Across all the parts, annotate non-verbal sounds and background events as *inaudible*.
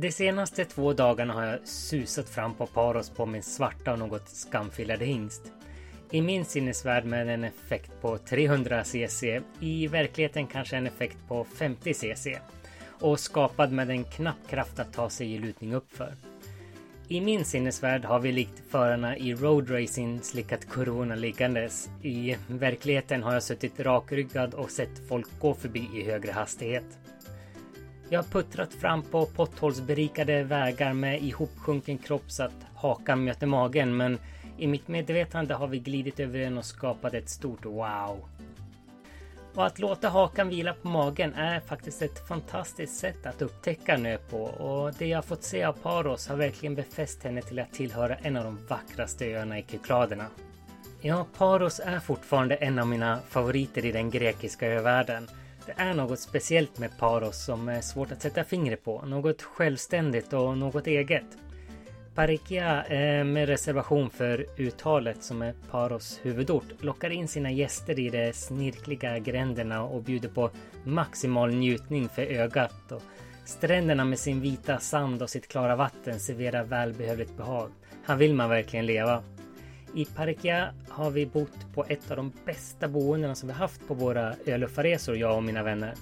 De senaste två dagarna har jag susat fram på Paros på min svarta och något skamfilade hingst. I min sinnesvärld med en effekt på 300 cc, i verkligheten kanske en effekt på 50 cc. Och skapad med en knapp kraft att ta sig i lutning uppför. I min sinnesvärld har vi likt förarna i roadracing slickat kurvorna liggandes. I verkligheten har jag suttit rakryggad och sett folk gå förbi i högre hastighet. Jag har puttrat fram på potthålsberikade vägar med ihopsjunken kropp så att hakan möter magen men i mitt medvetande har vi glidit över den och skapat ett stort wow. Och att låta hakan vila på magen är faktiskt ett fantastiskt sätt att upptäcka nö på och det jag fått se av Paros har verkligen befäst henne till att tillhöra en av de vackraste öarna i Kykladerna. Ja, Paros är fortfarande en av mina favoriter i den grekiska övärlden. Det är något speciellt med Paros som är svårt att sätta fingret på. Något självständigt och något eget. Parikia, eh, med reservation för uttalet som är Paros huvudort, lockar in sina gäster i de snirkliga gränderna och bjuder på maximal njutning för ögat. Och stränderna med sin vita sand och sitt klara vatten serverar välbehövligt behag. Här vill man verkligen leva. I Parikia har vi bott på ett av de bästa boendena som vi haft på våra öluffarresor, jag och mina vänner.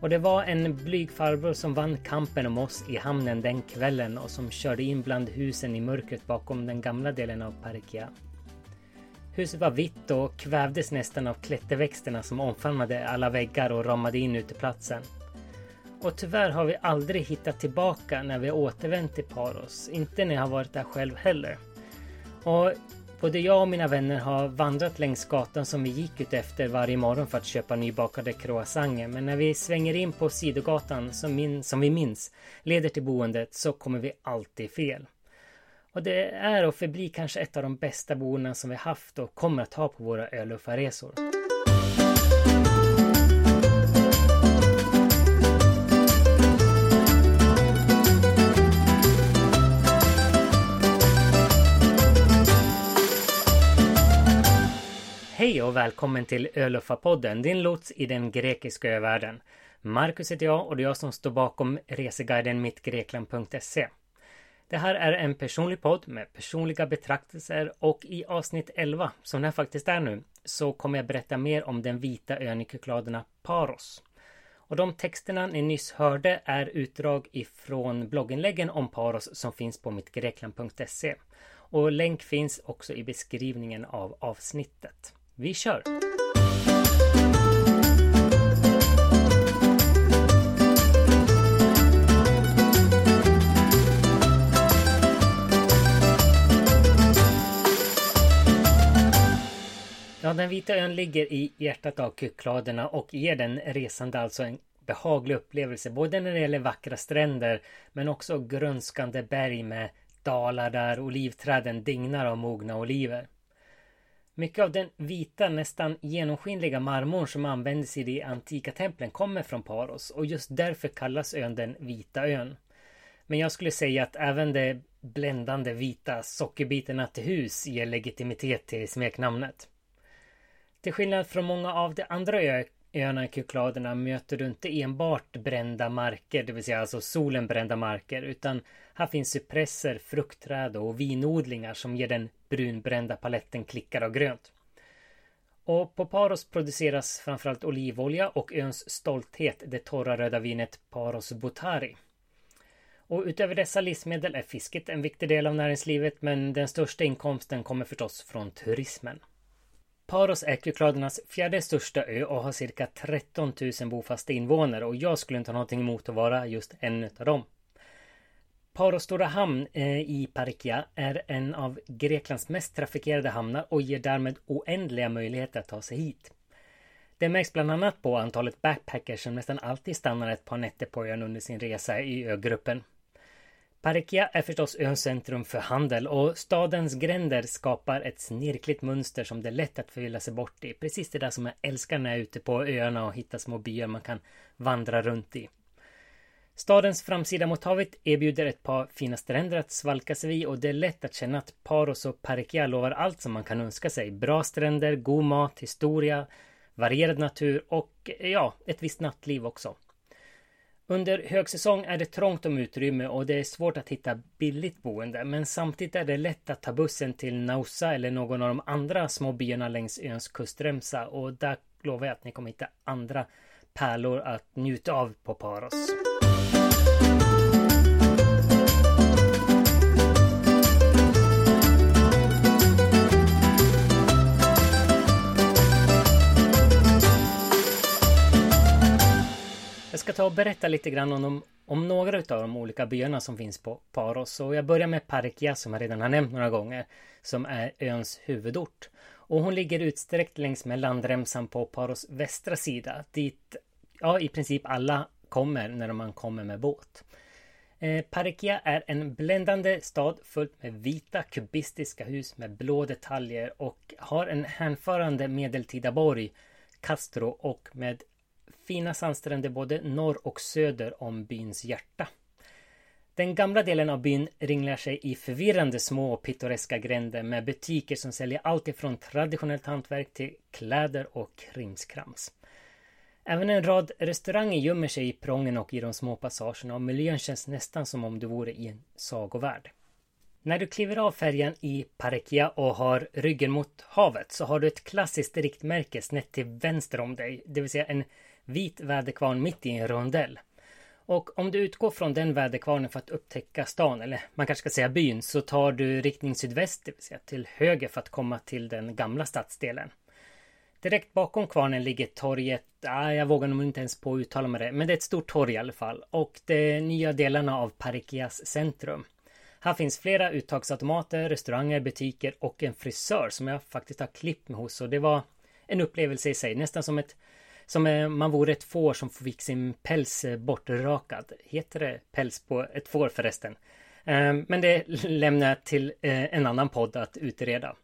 Och det var en blyg farbror som vann kampen om oss i hamnen den kvällen och som körde in bland husen i mörkret bakom den gamla delen av Parikia. Huset var vitt och kvävdes nästan av klätterväxterna som omfamnade alla väggar och ramade in uteplatsen. Och tyvärr har vi aldrig hittat tillbaka när vi återvänt till Paros. Inte när jag har varit där själv heller. Och Både jag och mina vänner har vandrat längs gatan som vi gick ut efter varje morgon för att köpa nybakade croissanter. Men när vi svänger in på sidogatan som, min, som vi minns leder till boendet så kommer vi alltid fel. Och det är och förblir kanske ett av de bästa boendena som vi haft och kommer att ha på våra öluffarresor. Och välkommen till Öluffa-podden, din lots i den grekiska övärlden. Marcus heter jag och det är jag som står bakom reseguiden mittgrekland.se. Det här är en personlig podd med personliga betraktelser och i avsnitt 11, som det faktiskt är nu, så kommer jag berätta mer om den vita ön i Kykladerna Paros. Och de texterna ni nyss hörde är utdrag ifrån blogginläggen om Paros som finns på mittgrekland.se. Och länk finns också i beskrivningen av avsnittet. Vi kör! Ja, den vita ön ligger i hjärtat av Kykladerna och ger den resande alltså en behaglig upplevelse. Både när det gäller vackra stränder men också grönskande berg med dalar där olivträden dignar av mogna oliver. Mycket av den vita, nästan genomskinliga marmorn som användes i de antika templen kommer från Paros och just därför kallas ön den vita ön. Men jag skulle säga att även de bländande vita sockerbitarna till hus ger legitimitet till smeknamnet. Till skillnad från många av de andra ö öarna i Kykladerna möter du inte enbart brända marker, det vill säga alltså solen brända marker, utan här finns cypresser, fruktträd och vinodlingar som ger den brunbrända paletten klickar av grönt. Och på Paros produceras framförallt olivolja och öns stolthet, det torra röda vinet Paros Botari. Och utöver dessa livsmedel är fisket en viktig del av näringslivet men den största inkomsten kommer förstås från turismen. Paros är Kykladernas fjärde största ö och har cirka 13 000 bofasta invånare och jag skulle inte ha någonting emot att vara just en av dem. Paros stora hamn eh, i Parkia är en av Greklands mest trafikerade hamnar och ger därmed oändliga möjligheter att ta sig hit. Det märks bland annat på antalet backpackers som nästan alltid stannar ett par nätter på ön under sin resa i ögruppen. Parikia är förstås öns centrum för handel och stadens gränder skapar ett snirkligt mönster som det är lätt att förvilla sig bort i. Precis det där som jag älskar när jag är ute på öarna och hittar små byar man kan vandra runt i. Stadens framsida mot havet erbjuder ett par fina stränder att svalka sig vid och det är lätt att känna att Paros och Parikia lovar allt som man kan önska sig. Bra stränder, god mat, historia, varierad natur och ja, ett visst nattliv också. Under högsäsong är det trångt om utrymme och det är svårt att hitta billigt boende. Men samtidigt är det lätt att ta bussen till Nausa eller någon av de andra små byarna längs öns kustremsa. Och där lovar jag att ni kommer hitta andra pärlor att njuta av på Paros. Jag ska ta och berätta lite grann om, de, om några av de olika byarna som finns på Paros. Och jag börjar med Parkia som jag redan har nämnt några gånger. Som är öns huvudort. Och hon ligger utsträckt längs med landremsan på Paros västra sida. Dit ja, i princip alla kommer när man kommer med båt. Eh, är en bländande stad fullt med vita kubistiska hus med blå detaljer och har en hänförande medeltida borg, Castro, och med fina sandstränder både norr och söder om byns hjärta. Den gamla delen av byn ringlar sig i förvirrande små och pittoreska gränder med butiker som säljer allt ifrån traditionellt hantverk till kläder och krimskrams. Även en rad restauranger gömmer sig i prången och i de små passagerna och miljön känns nästan som om du vore i en sagovärld. När du kliver av färjan i Parekia och har ryggen mot havet så har du ett klassiskt riktmärke snett till vänster om dig, det vill säga en vit väderkvarn mitt i en rondell. Och om du utgår från den väderkvarnen för att upptäcka stan, eller man kanske ska säga byn, så tar du riktning sydväst, det vill säga till höger för att komma till den gamla stadsdelen. Direkt bakom kvarnen ligger torget, ah, jag vågar nog inte ens på att uttala mig det, men det är ett stort torg i alla fall. Och de nya delarna av Parikias centrum. Här finns flera uttagsautomater, restauranger, butiker och en frisör som jag faktiskt har klippt mig hos. Och det var en upplevelse i sig, nästan som ett som man vore ett får som fick sin päls eh, bortrakad. Heter det päls på ett får förresten? Ehm, men det lämnar jag till eh, en annan podd att utreda.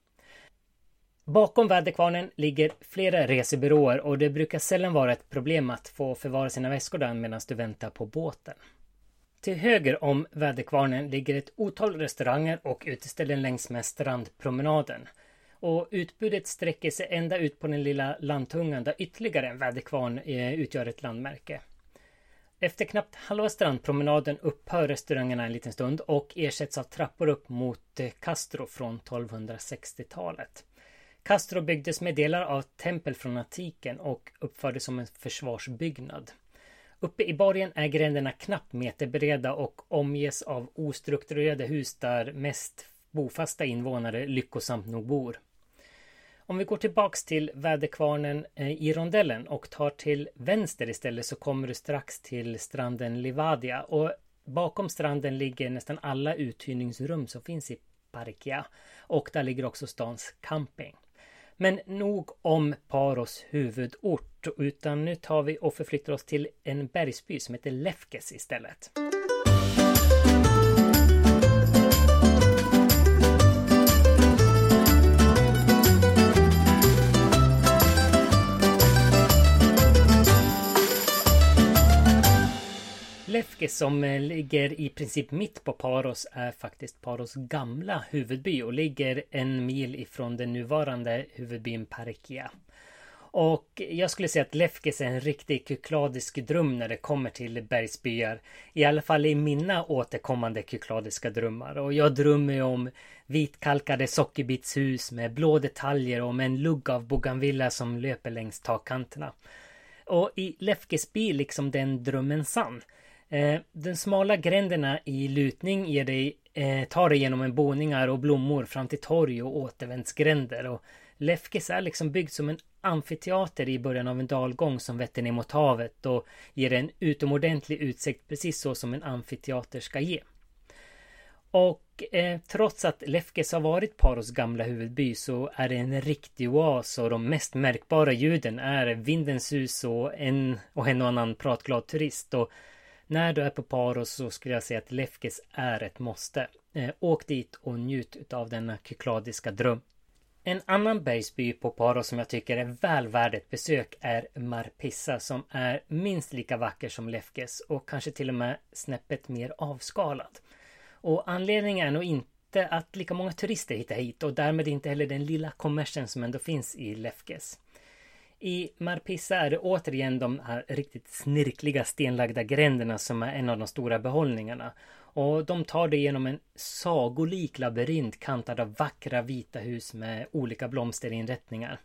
Bakom väderkvarnen ligger flera resebyråer och det brukar sällan vara ett problem att få förvara sina väskor där medan du väntar på båten. Till höger om väderkvarnen ligger ett otal restauranger och uteställen längs med strandpromenaden. Och utbudet sträcker sig ända ut på den lilla landtungan där ytterligare en väderkvarn eh, utgör ett landmärke. Efter knappt halva strandpromenaden upphör restaurangerna en liten stund och ersätts av trappor upp mot eh, Castro från 1260-talet. Castro byggdes med delar av tempel från antiken och uppfördes som en försvarsbyggnad. Uppe i borgen är gränderna knappt meterbreda och omges av ostrukturerade hus där mest bofasta invånare lyckosamt nog bor. Om vi går tillbaks till väderkvarnen eh, i rondellen och tar till vänster istället så kommer du strax till stranden Livadia och bakom stranden ligger nästan alla uthyrningsrum som finns i Parkia och där ligger också stans camping. Men nog om Paros huvudort, utan nu tar vi och förflyttar oss till en bergsby som heter Lefkes istället. Lefke som eh, ligger i princip mitt på Paros är faktiskt Paros gamla huvudby och ligger en mil ifrån den nuvarande huvudbyn Parikia. Och jag skulle säga att Lefkes är en riktig kykladisk dröm när det kommer till bergsbyar. I alla fall i mina återkommande kykladiska drömmar. Och jag drömmer om vitkalkade sockerbitshus med blå detaljer och med en lugg av bougainvillea som löper längs takkanterna. Och i Lefkes blir liksom den drömmen sann. Eh, den smala gränderna i lutning ger dig, eh, tar dig genom en boningar och blommor fram till torg och återvändsgränder. Och Lefkes är liksom byggd som en amfiteater i början av en dalgång som vetter ner mot havet och ger en utomordentlig utsikt precis så som en amfiteater ska ge. Och eh, trots att Lefkes har varit Paros gamla huvudby så är det en riktig oas och de mest märkbara ljuden är vindens sus och en och en och annan pratglad turist. Och när du är på Paros så skulle jag säga att Lefkes är ett måste. Eh, åk dit och njut av denna kykladiska dröm. En annan bergsby på Paros som jag tycker är väl värd ett besök är Marpissa som är minst lika vacker som Lefkes och kanske till och med snäppet mer avskalad. Och anledningen är nog inte att lika många turister hittar hit och därmed inte heller den lilla kommersen som ändå finns i Lefkes. I Marpissa är det återigen de här riktigt snirkliga stenlagda gränderna som är en av de stora behållningarna. Och de tar dig genom en sagolik labyrint kantad av vackra vita hus med olika blomsterinrättningar.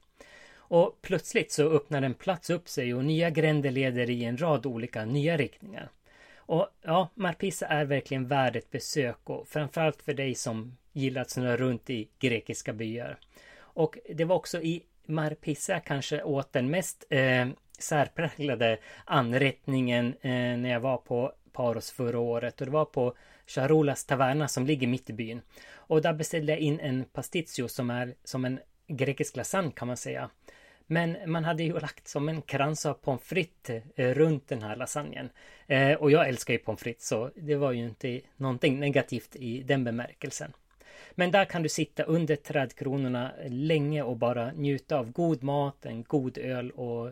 Och plötsligt så öppnar en plats upp sig och nya gränder leder i en rad olika nya riktningar. Och ja, Marpissa är verkligen värd ett besök och framförallt för dig som gillar att snurra runt i grekiska byar. Och det var också i Marpissa kanske åt den mest eh, särpräglade anrättningen eh, när jag var på Paros förra året och det var på Charolas Taverna som ligger mitt i byn. Och där beställde jag in en pastizio som är som en grekisk lasagne kan man säga. Men man hade ju lagt som en krans av pommes frites eh, runt den här lasagnen. Eh, och jag älskar ju pommes frites så det var ju inte någonting negativt i den bemärkelsen. Men där kan du sitta under trädkronorna länge och bara njuta av god mat, en god öl och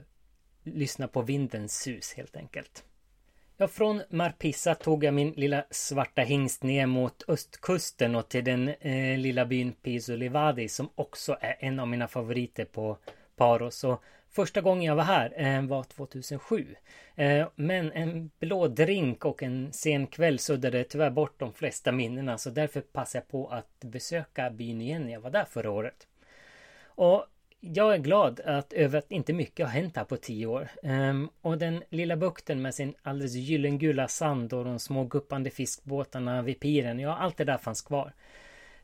lyssna på vindens sus helt enkelt. Ja, från Marpissa tog jag min lilla svarta hingst ner mot östkusten och till den eh, lilla byn Pisolivadi som också är en av mina favoriter på Paros. Och första gången jag var här eh, var 2007. Eh, men en blå drink och en sen kväll suddade tyvärr bort de flesta minnena så därför passade jag på att besöka byn igen när jag var där förra året. Och jag är glad att, över att inte mycket har hänt här på tio år. Ehm, och den lilla bukten med sin alldeles gyllengula sand och de små guppande fiskbåtarna vid piren, ja allt det där fanns kvar.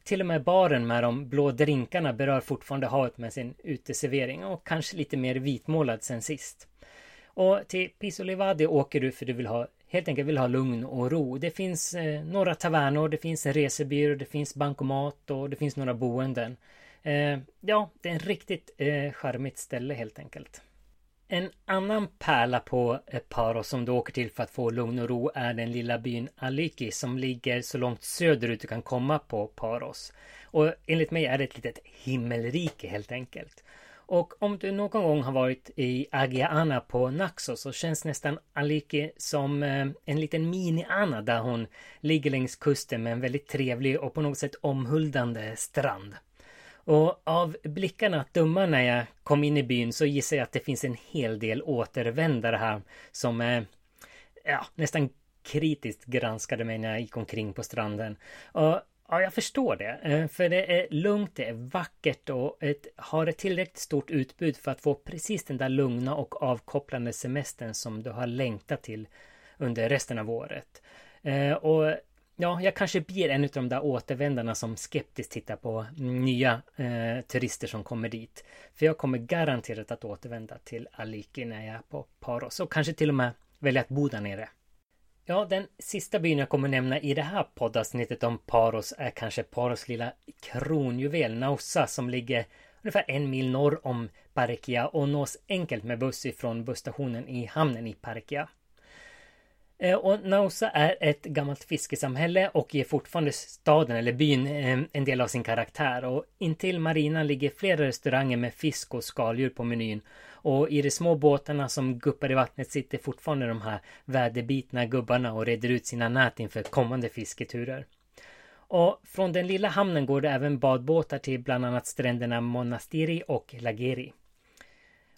Till och med baren med de blå drinkarna berör fortfarande havet med sin uteservering och kanske lite mer vitmålad sen sist. Och till Pisolivadi åker du för du vill ha helt enkelt vill ha lugn och ro. Det finns eh, några tavernor, det finns en resebyrå, det finns bankomat och det finns några boenden. Eh, ja, det är en riktigt eh, charmigt ställe helt enkelt. En annan pärla på Paro som du åker till för att få lugn och ro är den lilla byn Aliki som ligger så långt söderut du kan komma på Paros. Och enligt mig är det ett litet himmelrike helt enkelt. Och om du någon gång har varit i Agiana på Naxos så känns nästan Aliki som eh, en liten mini-Anna där hon ligger längs kusten med en väldigt trevlig och på något sätt omhuldande strand. Och av blickarna att döma när jag kom in i byn så gissar jag att det finns en hel del återvändare här som eh, ja, nästan kritiskt granskade mig när jag gick omkring på stranden. Och Ja, jag förstår det. Eh, för det är lugnt, det är vackert och ett, har ett tillräckligt stort utbud för att få precis den där lugna och avkopplande semestern som du har längtat till under resten av året. Eh, och Ja, jag kanske blir en av de där återvändarna som skeptiskt tittar på nya eh, turister som kommer dit. För jag kommer garanterat att återvända till Aliki när jag är på Paros och kanske till och med välja att bo där nere. Ja, den sista byn jag kommer nämna i det här poddavsnittet om Paros är kanske Paros lilla kronjuvel Nausa som ligger ungefär en mil norr om Parkia och nås enkelt med buss ifrån busstationen i hamnen i Parkia. Eh, och Nausa är ett gammalt fiskesamhälle och ger fortfarande staden eller byn eh, en del av sin karaktär. Och intill marinan ligger flera restauranger med fisk och skaldjur på menyn. Och i de små båtarna som guppar i vattnet sitter fortfarande de här väderbitna gubbarna och reder ut sina nät inför kommande fisketurer. Och från den lilla hamnen går det även badbåtar till bland annat stränderna Monastiri och Lageri.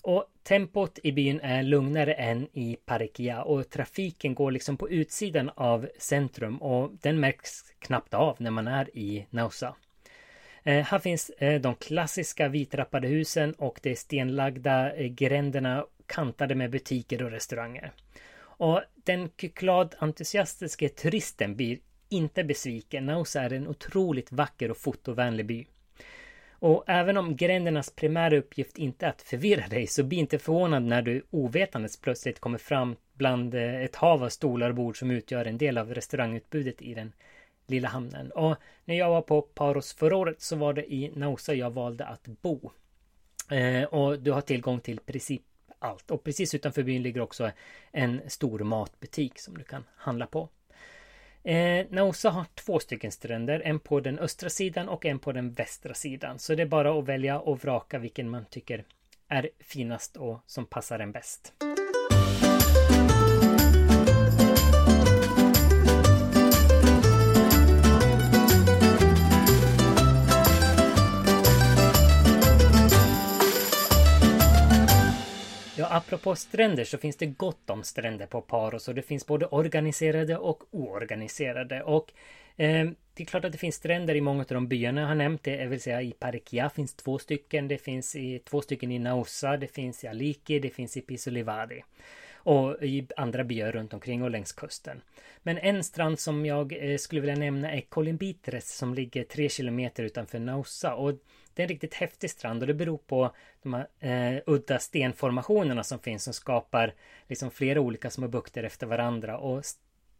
Och tempot i byn är lugnare än i Parikia och trafiken går liksom på utsidan av centrum och den märks knappt av när man är i Nausa. Eh, här finns eh, de klassiska vitrappade husen och de stenlagda eh, gränderna kantade med butiker och restauranger. Och den kyklad-entusiastiske turisten blir inte besviken. Nausa är en otroligt vacker och fotovänlig by. Och även om grändernas primära uppgift inte är att förvirra dig så bli inte förvånad när du ovetandes plötsligt kommer fram bland eh, ett hav av stolar och bord som utgör en del av restaurangutbudet i den lilla hamnen. Och när jag var på Paros förra året så var det i Nausa jag valde att bo. Eh, och du har tillgång till princip allt. Och precis utanför byn ligger också en stor matbutik som du kan handla på. Eh, Nausa har två stycken stränder, en på den östra sidan och en på den västra sidan. Så det är bara att välja och vraka vilken man tycker är finast och som passar en bäst. Apropå stränder så finns det gott om stränder på Paros och det finns både organiserade och oorganiserade. Och eh, det är klart att det finns stränder i många av de byarna jag har nämnt. Det vill säga i Parikia finns två stycken. Det finns i, två stycken i Nausa. Det finns i Aliki. Det finns i Pisolivadi. Och i andra byar runt omkring och längs kusten. Men en strand som jag eh, skulle vilja nämna är Colimbitres som ligger tre kilometer utanför Nausa. Och det är en riktigt häftig strand och det beror på de här eh, udda stenformationerna som finns som skapar liksom flera olika små bukter efter varandra. Och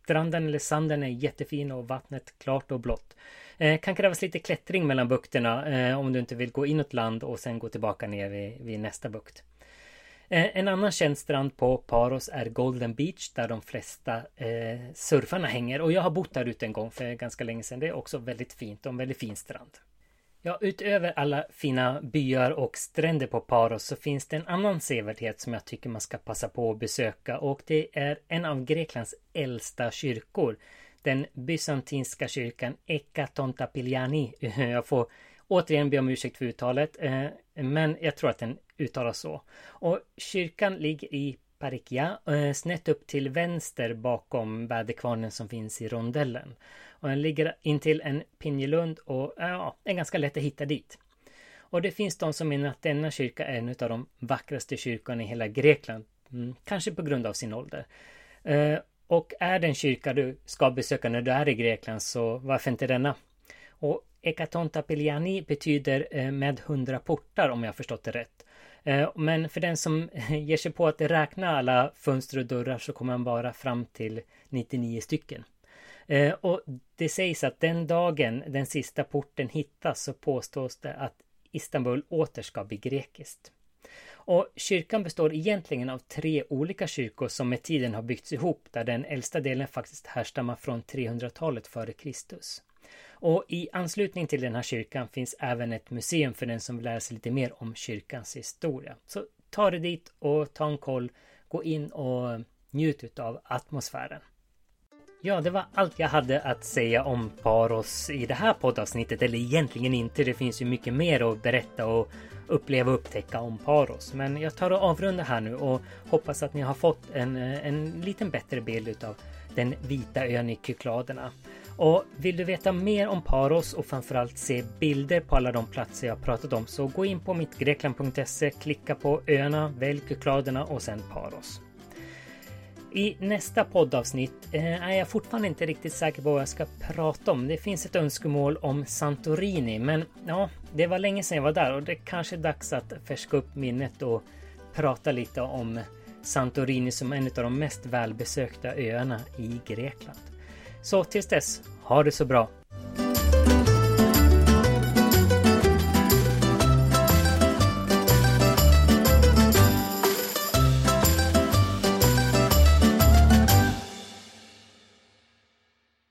stranden eller sanden är jättefin och vattnet klart och blått. Eh, kan krävas lite klättring mellan bukterna eh, om du inte vill gå inåt land och sen gå tillbaka ner vid, vid nästa bukt. Eh, en annan känd strand på Paros är Golden Beach där de flesta eh, surfarna hänger och jag har bott där ute en gång för ganska länge sedan. Det är också väldigt fint och en väldigt fin strand. Ja, utöver alla fina byar och stränder på Paros så finns det en annan sevärdhet som jag tycker man ska passa på att besöka och det är en av Greklands äldsta kyrkor. Den bysantinska kyrkan Eka Tontapiliani. *laughs* Jag får återigen be om ursäkt för uttalet, eh, men jag tror att den uttalas så. Och kyrkan ligger i Parikia, eh, snett upp till vänster bakom väderkvarnen som finns i rondellen. Och den ligger intill en pinjelund och äh, ja, är ganska lätt att hitta dit. Och det finns de som menar att denna kyrka är en av de vackraste kyrkorna i hela Grekland. Mm, kanske på grund av sin ålder. Eh, och är det en kyrka du ska besöka när du är i Grekland så varför inte denna? Och Ekatonta Piliani betyder eh, med hundra portar om jag förstått det rätt. Eh, men för den som *laughs* ger sig på att räkna alla fönster och dörrar så kommer man bara fram till 99 stycken. Eh, och det sägs att den dagen den sista porten hittas så påstås det att Istanbul åter ska bli grekiskt. Och kyrkan består egentligen av tre olika kyrkor som med tiden har byggts ihop där den äldsta delen faktiskt härstammar från 300-talet före Kristus. Och i anslutning till den här kyrkan finns även ett museum för den som vill lära sig lite mer om kyrkans historia. Så ta dig dit och ta en koll, gå in och njut av atmosfären. Ja, det var allt jag hade att säga om Paros i det här poddavsnittet. Eller egentligen inte. Det finns ju mycket mer att berätta och uppleva och upptäcka om Paros. Men jag tar och avrundar här nu och hoppas att ni har fått en, eh, en liten bättre bild av den vita ön i Kykladerna. Och vill du veta mer om Paros och framförallt se bilder på alla de platser jag pratat om så gå in på mittgrekland.se, klicka på öarna, välj Kykladerna och sen Paros. I nästa poddavsnitt eh, är jag fortfarande inte riktigt säker på vad jag ska prata om. Det finns ett önskemål om Santorini, men ja, det var länge sedan jag var där och det kanske är dags att färska upp minnet och prata lite om Santorini som en av de mest välbesökta öarna i Grekland. Så tills dess, ha det så bra!